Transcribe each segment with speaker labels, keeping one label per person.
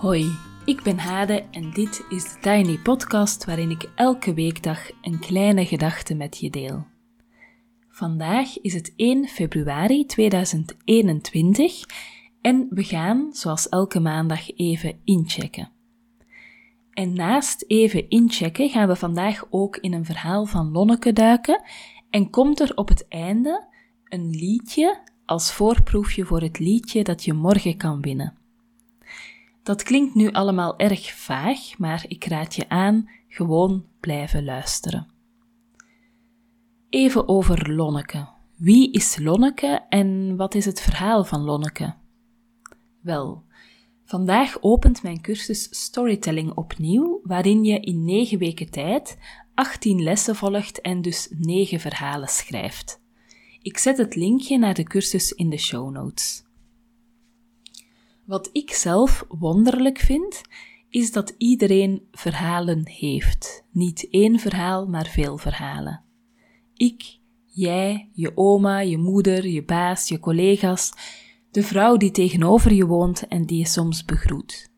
Speaker 1: Hoi, ik ben Hade en dit is de Tiny Podcast waarin ik elke weekdag een kleine gedachte met je deel. Vandaag is het 1 februari 2021 en we gaan, zoals elke maandag, even inchecken. En naast even inchecken gaan we vandaag ook in een verhaal van Lonneke duiken en komt er op het einde een liedje als voorproefje voor het liedje dat je morgen kan winnen. Dat klinkt nu allemaal erg vaag, maar ik raad je aan gewoon blijven luisteren. Even over Lonneke. Wie is Lonneke en wat is het verhaal van Lonneke? Wel, vandaag opent mijn cursus Storytelling opnieuw, waarin je in 9 weken tijd 18 lessen volgt en dus 9 verhalen schrijft. Ik zet het linkje naar de cursus in de show notes. Wat ik zelf wonderlijk vind, is dat iedereen verhalen heeft. Niet één verhaal, maar veel verhalen. Ik, jij, je oma, je moeder, je baas, je collega's, de vrouw die tegenover je woont en die je soms begroet.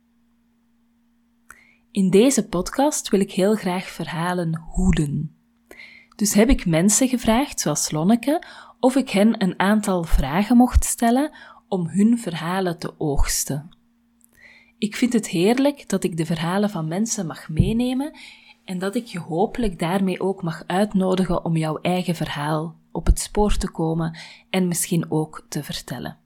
Speaker 1: In deze podcast wil ik heel graag verhalen hoeden. Dus heb ik mensen gevraagd, zoals Lonneke, of ik hen een aantal vragen mocht stellen om hun verhalen te oogsten. Ik vind het heerlijk dat ik de verhalen van mensen mag meenemen en dat ik je hopelijk daarmee ook mag uitnodigen om jouw eigen verhaal op het spoor te komen en misschien ook te vertellen.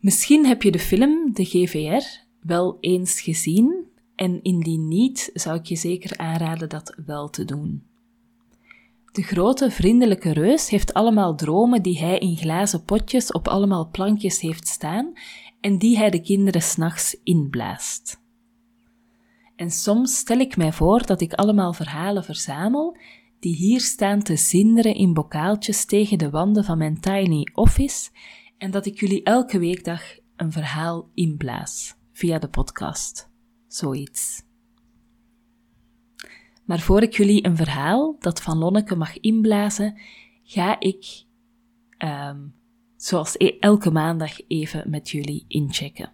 Speaker 1: Misschien heb je de film De GVR wel eens gezien en indien niet, zou ik je zeker aanraden dat wel te doen. De grote vriendelijke reus heeft allemaal dromen die hij in glazen potjes op allemaal plankjes heeft staan en die hij de kinderen s'nachts inblaast. En soms stel ik mij voor dat ik allemaal verhalen verzamel die hier staan te zinderen in bokaaltjes tegen de wanden van mijn tiny office en dat ik jullie elke weekdag een verhaal inblaas via de podcast. Zoiets. Maar voor ik jullie een verhaal dat van Lonneke mag inblazen, ga ik, um, zoals e- elke maandag, even met jullie inchecken.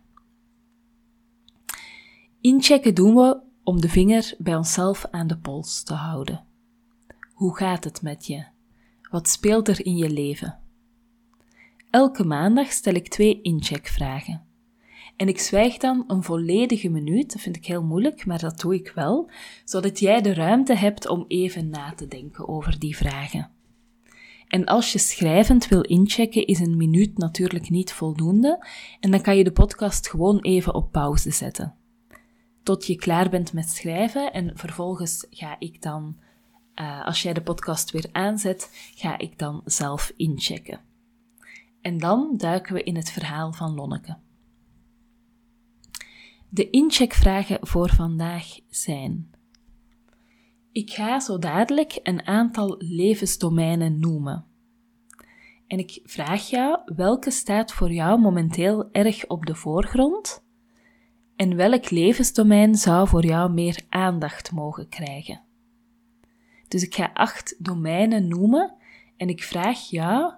Speaker 1: Inchecken doen we om de vinger bij onszelf aan de pols te houden. Hoe gaat het met je? Wat speelt er in je leven? Elke maandag stel ik twee incheckvragen. En ik zwijg dan een volledige minuut, dat vind ik heel moeilijk, maar dat doe ik wel, zodat jij de ruimte hebt om even na te denken over die vragen. En als je schrijvend wil inchecken, is een minuut natuurlijk niet voldoende, en dan kan je de podcast gewoon even op pauze zetten. Tot je klaar bent met schrijven, en vervolgens ga ik dan, uh, als jij de podcast weer aanzet, ga ik dan zelf inchecken. En dan duiken we in het verhaal van Lonneke. De incheckvragen voor vandaag zijn: Ik ga zo dadelijk een aantal levensdomeinen noemen. En ik vraag jou welke staat voor jou momenteel erg op de voorgrond en welk levensdomein zou voor jou meer aandacht mogen krijgen. Dus ik ga acht domeinen noemen en ik vraag jou,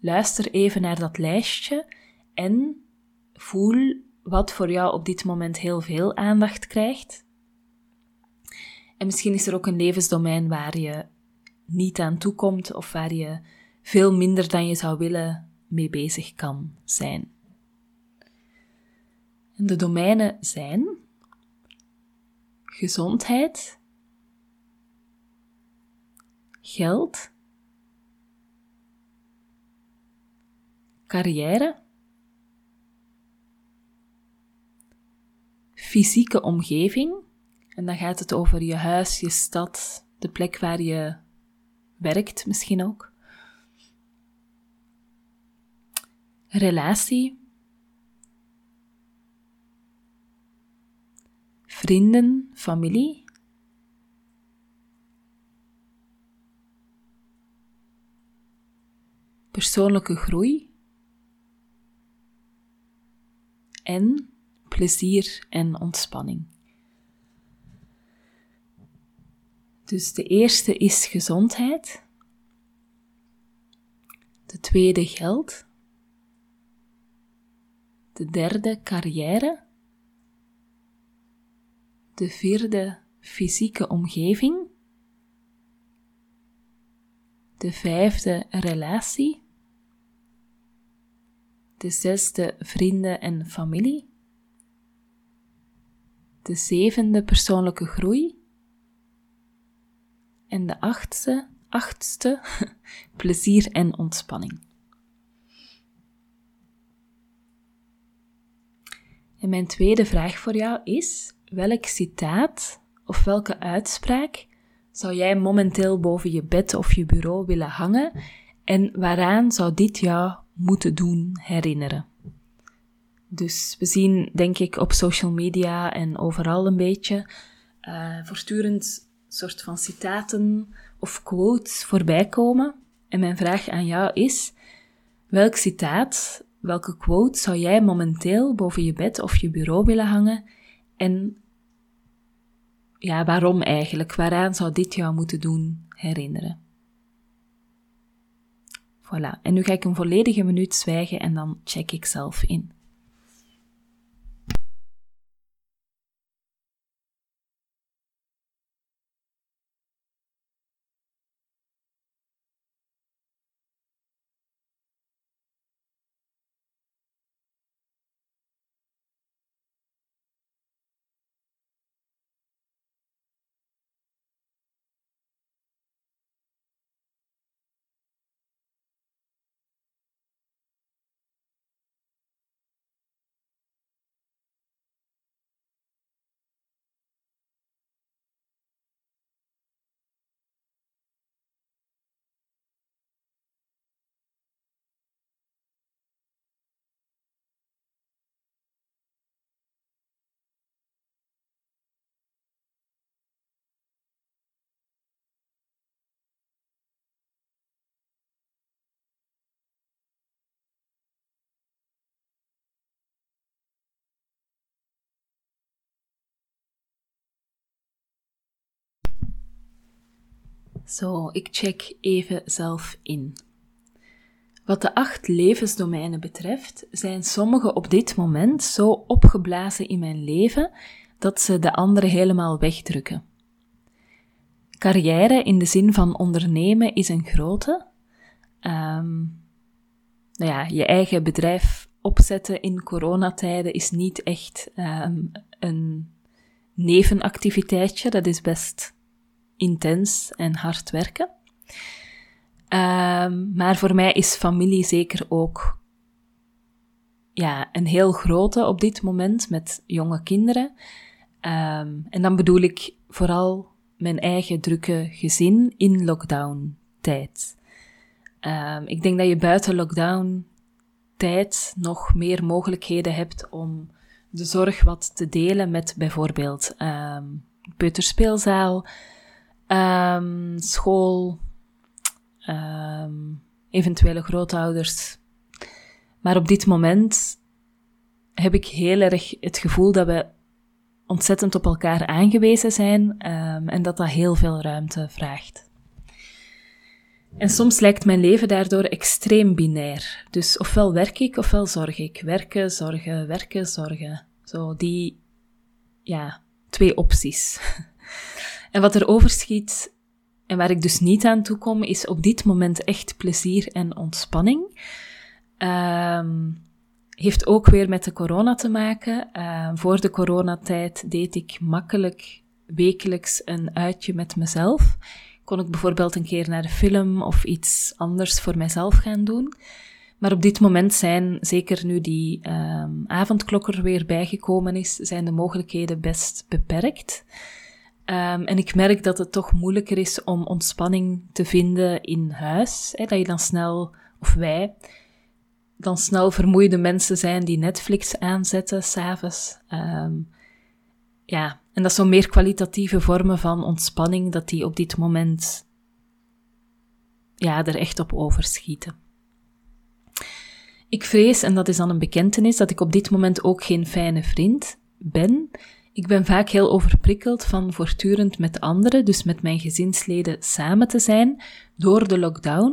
Speaker 1: luister even naar dat lijstje en voel wat voor jou op dit moment heel veel aandacht krijgt. En misschien is er ook een levensdomein waar je niet aan toekomt of waar je veel minder dan je zou willen mee bezig kan zijn. En de domeinen zijn gezondheid, geld, carrière, fysieke omgeving. En dan gaat het over je huis, je stad, de plek waar je werkt misschien ook. Relatie. Vrienden, familie. Persoonlijke groei. En plezier en ontspanning. Dus de eerste is gezondheid. De tweede geld. De derde, carrière. De vierde, fysieke omgeving. De vijfde, relatie. De zesde, vrienden en familie. De zevende, persoonlijke groei. En de achtste, achtste, plezier en ontspanning. En mijn tweede vraag voor jou is: welk citaat of welke uitspraak zou jij momenteel boven je bed of je bureau willen hangen en waaraan zou dit jou moeten doen herinneren? Dus we zien, denk ik, op social media en overal een beetje uh, voortdurend soort van citaten of quotes voorbij komen. En mijn vraag aan jou is: welk citaat, welke quote zou jij momenteel boven je bed of je bureau willen hangen? En ja, waarom eigenlijk? Waaraan zou dit jou moeten doen herinneren? Voilà. En nu ga ik een volledige minuut zwijgen en dan check ik zelf in. Zo, ik check even zelf in. Wat de acht levensdomeinen betreft, zijn sommige op dit moment zo opgeblazen in mijn leven dat ze de andere helemaal wegdrukken. Carrière in de zin van ondernemen is een grote. Um, nou ja, je eigen bedrijf opzetten in coronatijden is niet echt um, een nevenactiviteitje. Dat is best intens en hard werken. Um, maar voor mij is familie zeker ook ja, een heel grote op dit moment met jonge kinderen. Um, en dan bedoel ik vooral mijn eigen drukke gezin in lockdown-tijd. Um, ik denk dat je buiten lockdown-tijd nog meer mogelijkheden hebt om de zorg wat te delen met bijvoorbeeld um, um, school, um, eventuele grootouders. Maar op dit moment heb ik heel erg het gevoel dat we ontzettend op elkaar aangewezen zijn um, en dat dat heel veel ruimte vraagt. En soms lijkt mijn leven daardoor extreem binair. Dus ofwel werk ik, ofwel zorg ik. Werken, zorgen, werken, zorgen. Zo die, ja, twee opties. En wat er overschiet en waar ik dus niet aan toe kom, is op dit moment echt plezier en ontspanning. Um, heeft ook weer met de corona te maken. Uh, voor de coronatijd deed ik makkelijk wekelijks een uitje met mezelf. Kon ik bijvoorbeeld een keer naar de film of iets anders voor mezelf gaan doen. Maar op dit moment zijn, zeker nu die um, avondklok er weer bijgekomen is, zijn de mogelijkheden best beperkt. Um, en ik merk dat het toch moeilijker is om ontspanning te vinden in huis. Hè, dat je dan snel, of wij, dan snel vermoeide mensen zijn die Netflix aanzetten s'avonds. Um, ja, en dat zo meer kwalitatieve vormen van ontspanning, dat die op dit moment ja, er echt op overschieten. Ik vrees, en dat is dan een bekentenis, dat ik op dit moment ook geen fijne vriend ben. Ik ben vaak heel overprikkeld van voortdurend met anderen, dus met mijn gezinsleden samen te zijn door de lockdown.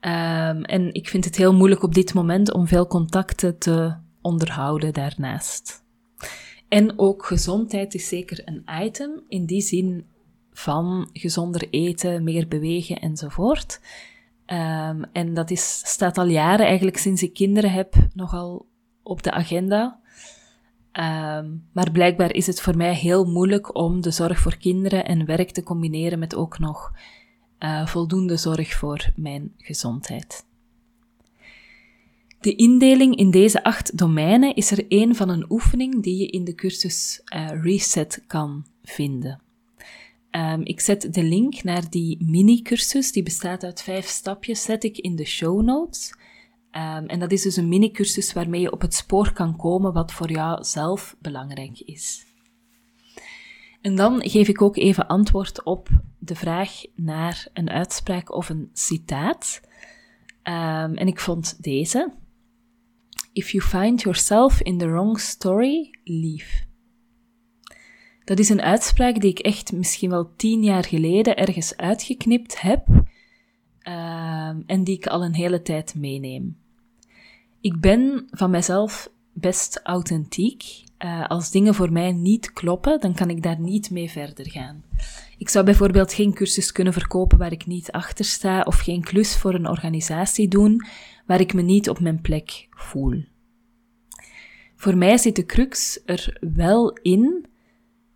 Speaker 1: Um, en ik vind het heel moeilijk op dit moment om veel contacten te onderhouden daarnaast. En ook gezondheid is zeker een item in die zin van gezonder eten, meer bewegen enzovoort. Um, en dat is, staat al jaren, eigenlijk sinds ik kinderen heb, nogal op de agenda. Um, maar blijkbaar is het voor mij heel moeilijk om de zorg voor kinderen en werk te combineren met ook nog uh, voldoende zorg voor mijn gezondheid. De indeling in deze acht domeinen is er een van een oefening die je in de cursus uh, Reset kan vinden. Um, ik zet de link naar die mini-cursus, die bestaat uit vijf stapjes, zet ik in de show notes. Um, en dat is dus een mini-cursus waarmee je op het spoor kan komen wat voor jou zelf belangrijk is. En dan geef ik ook even antwoord op de vraag naar een uitspraak of een citaat. Um, en ik vond deze. If you find yourself in the wrong story, leave. Dat is een uitspraak die ik echt misschien wel tien jaar geleden ergens uitgeknipt heb um, en die ik al een hele tijd meeneem. Ik ben van mezelf best authentiek. Uh, als dingen voor mij niet kloppen, dan kan ik daar niet mee verder gaan. Ik zou bijvoorbeeld geen cursus kunnen verkopen waar ik niet achter sta, of geen klus voor een organisatie doen waar ik me niet op mijn plek voel. Voor mij zit de crux er wel in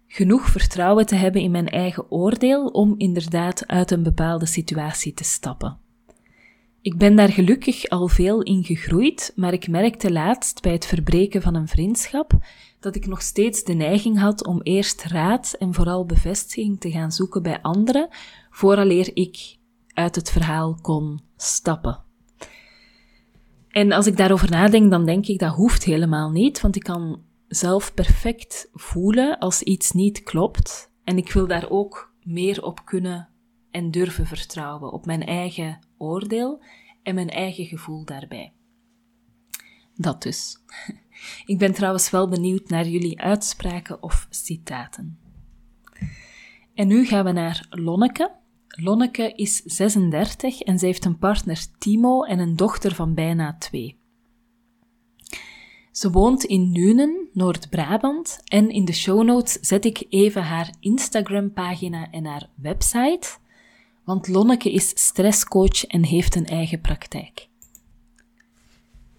Speaker 1: genoeg vertrouwen te hebben in mijn eigen oordeel om inderdaad uit een bepaalde situatie te stappen. Ik ben daar gelukkig al veel in gegroeid, maar ik merkte laatst bij het verbreken van een vriendschap dat ik nog steeds de neiging had om eerst raad en vooral bevestiging te gaan zoeken bij anderen, vooraleer ik uit het verhaal kon stappen. En als ik daarover nadenk, dan denk ik dat hoeft helemaal niet, want ik kan zelf perfect voelen als iets niet klopt. En ik wil daar ook meer op kunnen en durven vertrouwen, op mijn eigen oordeel en mijn eigen gevoel daarbij. Dat dus. Ik ben trouwens wel benieuwd naar jullie uitspraken of citaten. En nu gaan we naar Lonneke. Lonneke is 36 en ze heeft een partner Timo en een dochter van bijna twee. Ze woont in Nuenen, Noord-Brabant, en in de show notes zet ik even haar Instagram-pagina en haar website, want Lonneke is stresscoach en heeft een eigen praktijk.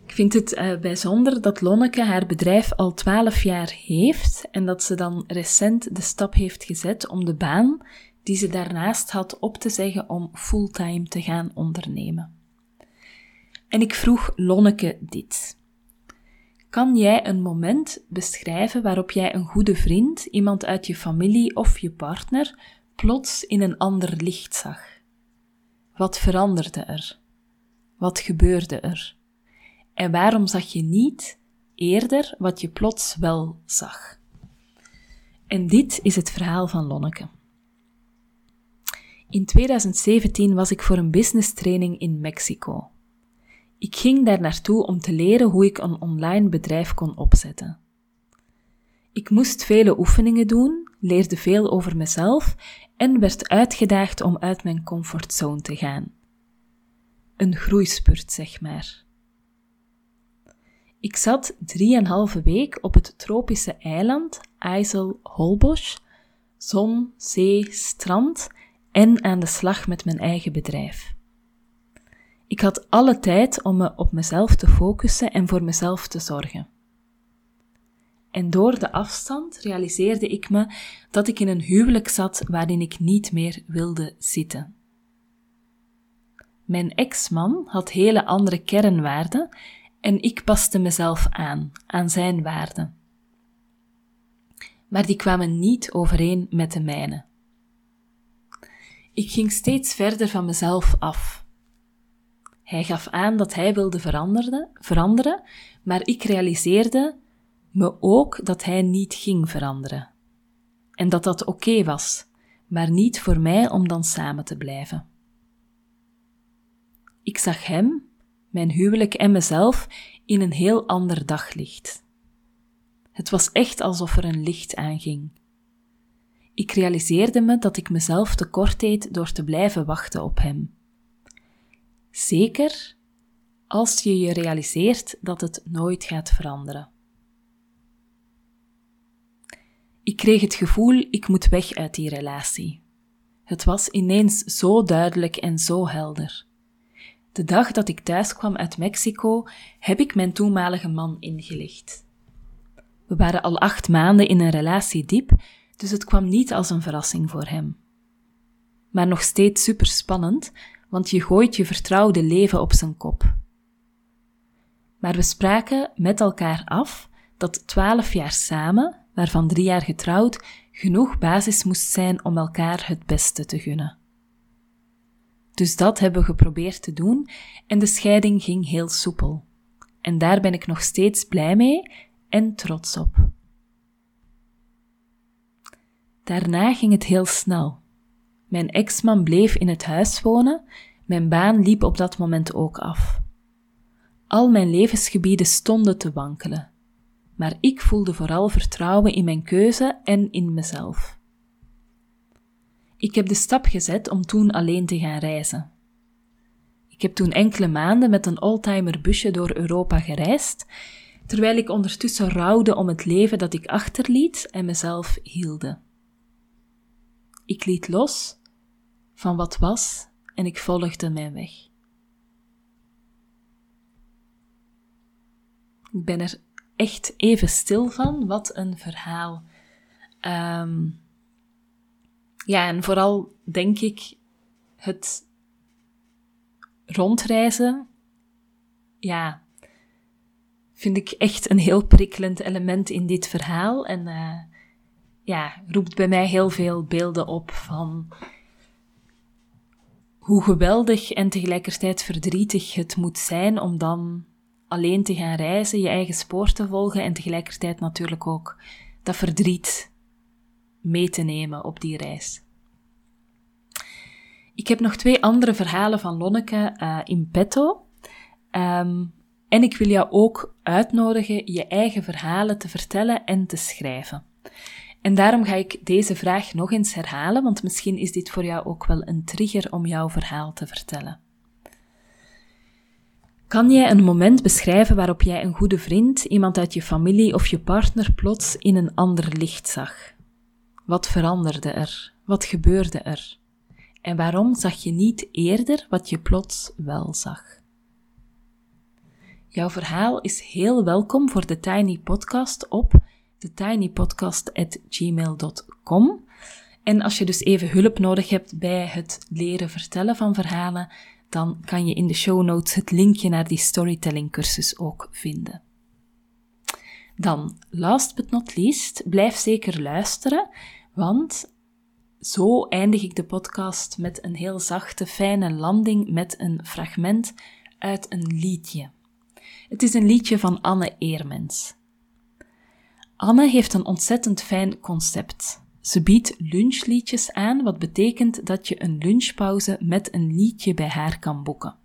Speaker 1: Ik vind het uh, bijzonder dat Lonneke haar bedrijf al 12 jaar heeft en dat ze dan recent de stap heeft gezet om de baan die ze daarnaast had op te zeggen om fulltime te gaan ondernemen. En ik vroeg Lonneke dit. Kan jij een moment beschrijven waarop jij een goede vriend, iemand uit je familie of je partner, plots in een ander licht zag? Wat veranderde er? Wat gebeurde er? En waarom zag je niet eerder wat je plots wel zag? En dit is het verhaal van Lonneke. In 2017 was ik voor een business training in Mexico. Ik ging daar naartoe om te leren hoe ik een online bedrijf kon opzetten. Ik moest vele oefeningen doen, leerde veel over mezelf en werd uitgedaagd om uit mijn comfortzone te gaan. Een groeispurt, zeg maar. Ik zat drieënhalve week op het tropische eiland IJssel-Holbosch, zon, zee, strand en aan de slag met mijn eigen bedrijf. Ik had alle tijd om me op mezelf te focussen en voor mezelf te zorgen. En door de afstand realiseerde ik me dat ik in een huwelijk zat waarin ik niet meer wilde zitten. Mijn ex-man had hele andere kernwaarden en ik paste mezelf aan, aan zijn waarden. Maar die kwamen niet overeen met de mijne. Ik ging steeds verder van mezelf af hij gaf aan dat hij wilde veranderen, maar ik realiseerde me ook dat hij niet ging veranderen. En dat dat oké was, maar niet voor mij om dan samen te blijven. Ik zag hem, mijn huwelijk en mezelf in een heel ander daglicht. Het was echt alsof er een licht aanging. Ik realiseerde me dat ik mezelf tekort deed door te blijven wachten op hem. Zeker als je je realiseert dat het nooit gaat veranderen. Ik kreeg het gevoel, ik moet weg uit die relatie. Het was ineens zo duidelijk en zo helder. De dag dat ik thuis kwam uit Mexico, heb ik mijn toenmalige man ingelicht. We waren al acht maanden in een relatie diep, dus het kwam niet als een verrassing voor hem. Maar nog steeds super spannend, want je gooit je vertrouwde leven op zijn kop. Maar we spraken met elkaar af dat twaalf jaar samen, waarvan drie jaar getrouwd, genoeg basis moest zijn om elkaar het beste te gunnen. Dus dat hebben we geprobeerd te doen en de scheiding ging heel soepel. En daar ben ik nog steeds blij mee en trots op. Daarna ging het heel snel. Mijn ex-man bleef in het huis wonen, mijn baan liep op dat moment ook af. Al mijn levensgebieden stonden te wankelen, maar ik voelde vooral vertrouwen in mijn keuze en in mezelf. Ik heb de stap gezet om toen alleen te gaan reizen. Ik heb toen enkele maanden met een oldtimer busje door Europa gereisd, terwijl ik ondertussen rouwde om het leven dat ik achterliet en mezelf hielde. Ik liet los van wat was en ik volgde mijn weg. Ik ben er echt even stil van. Wat een verhaal. Um, ja, en vooral denk ik het rondreizen. Ja, vind ik echt een heel prikkelend element in dit verhaal. En uh, ja, roept bij mij heel veel beelden op van hoe geweldig en tegelijkertijd verdrietig het moet zijn om dan alleen te gaan reizen, je eigen spoor te volgen en tegelijkertijd natuurlijk ook dat verdriet mee te nemen op die reis. Ik heb nog twee andere verhalen van Lonneke uh, in petto. Um, en ik wil jou ook uitnodigen je eigen verhalen te vertellen en te schrijven. En daarom ga ik deze vraag nog eens herhalen, want misschien is dit voor jou ook wel een trigger om jouw verhaal te vertellen. Kan jij een moment beschrijven waarop jij een goede vriend, iemand uit je familie of je partner plots in een ander licht zag? Wat veranderde er? Wat gebeurde er? En waarom zag je niet eerder wat je plots wel zag? Jouw verhaal is heel welkom voor de Tiny Podcast op thetinypodcast.gmail.com. En als je dus even hulp nodig hebt bij het leren vertellen van verhalen, dan kan je in de show notes het linkje naar die storytelling cursus ook vinden. Dan, last but not least, blijf zeker luisteren, want zo eindig ik de podcast met een heel zachte, fijne landing met een fragment uit een liedje. Het is een liedje van Anne Eermens. Anne heeft een ontzettend fijn concept. Ze biedt lunchliedjes aan, wat betekent dat je een lunchpauze met een liedje bij haar kan boeken.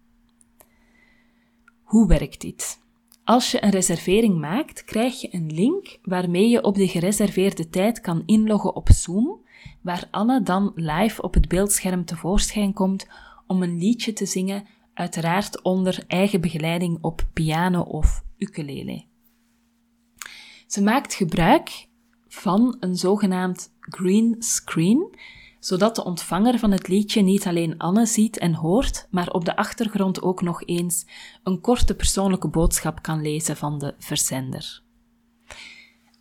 Speaker 1: Hoe werkt dit? Als je een reservering maakt, krijg je een link waarmee je op de gereserveerde tijd kan inloggen op Zoom, waar Anne dan live op het beeldscherm tevoorschijn komt om een liedje te zingen, uiteraard onder eigen begeleiding op piano of ukulele. Ze maakt gebruik van een zogenaamd green screen, zodat de ontvanger van het liedje niet alleen Anne ziet en hoort, maar op de achtergrond ook nog eens een korte persoonlijke boodschap kan lezen van de verzender.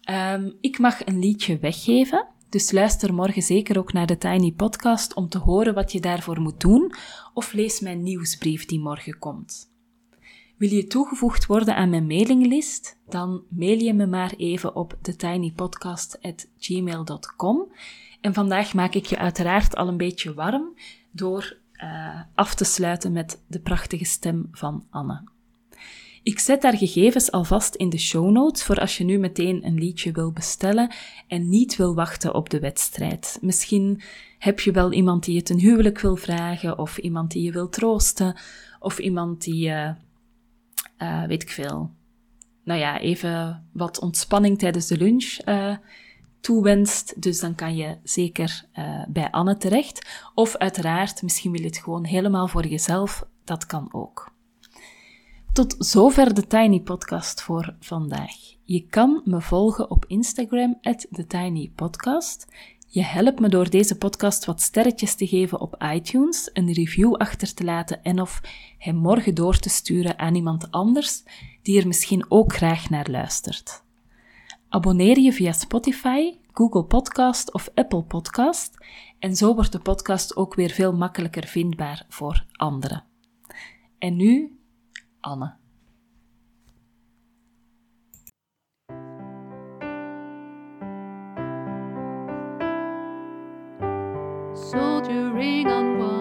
Speaker 1: Um, ik mag een liedje weggeven, dus luister morgen zeker ook naar de Tiny Podcast om te horen wat je daarvoor moet doen, of lees mijn nieuwsbrief die morgen komt. Wil je toegevoegd worden aan mijn mailinglist? Dan mail je me maar even op thetinypodcast.gmail.com. En vandaag maak ik je uiteraard al een beetje warm door uh, af te sluiten met de prachtige stem van Anne. Ik zet daar gegevens alvast in de show notes voor als je nu meteen een liedje wil bestellen en niet wil wachten op de wedstrijd. Misschien heb je wel iemand die het een huwelijk wil vragen, of iemand die je wil troosten, of iemand die je uh, weet ik veel, nou ja, even wat ontspanning tijdens de lunch uh, toewenst. Dus dan kan je zeker uh, bij Anne terecht. Of uiteraard, misschien wil je het gewoon helemaal voor jezelf. Dat kan ook.
Speaker 2: Tot zover de Tiny Podcast voor vandaag. Je kan me volgen op Instagram, TheTinyPodcast. Je helpt me door deze podcast wat sterretjes te geven op iTunes, een review achter te laten en of hem morgen door te sturen aan iemand anders die er misschien ook graag naar luistert. Abonneer je via Spotify, Google Podcast of Apple Podcast en zo wordt de podcast ook weer veel makkelijker vindbaar voor anderen. En nu, Anne. Soldiering on woman,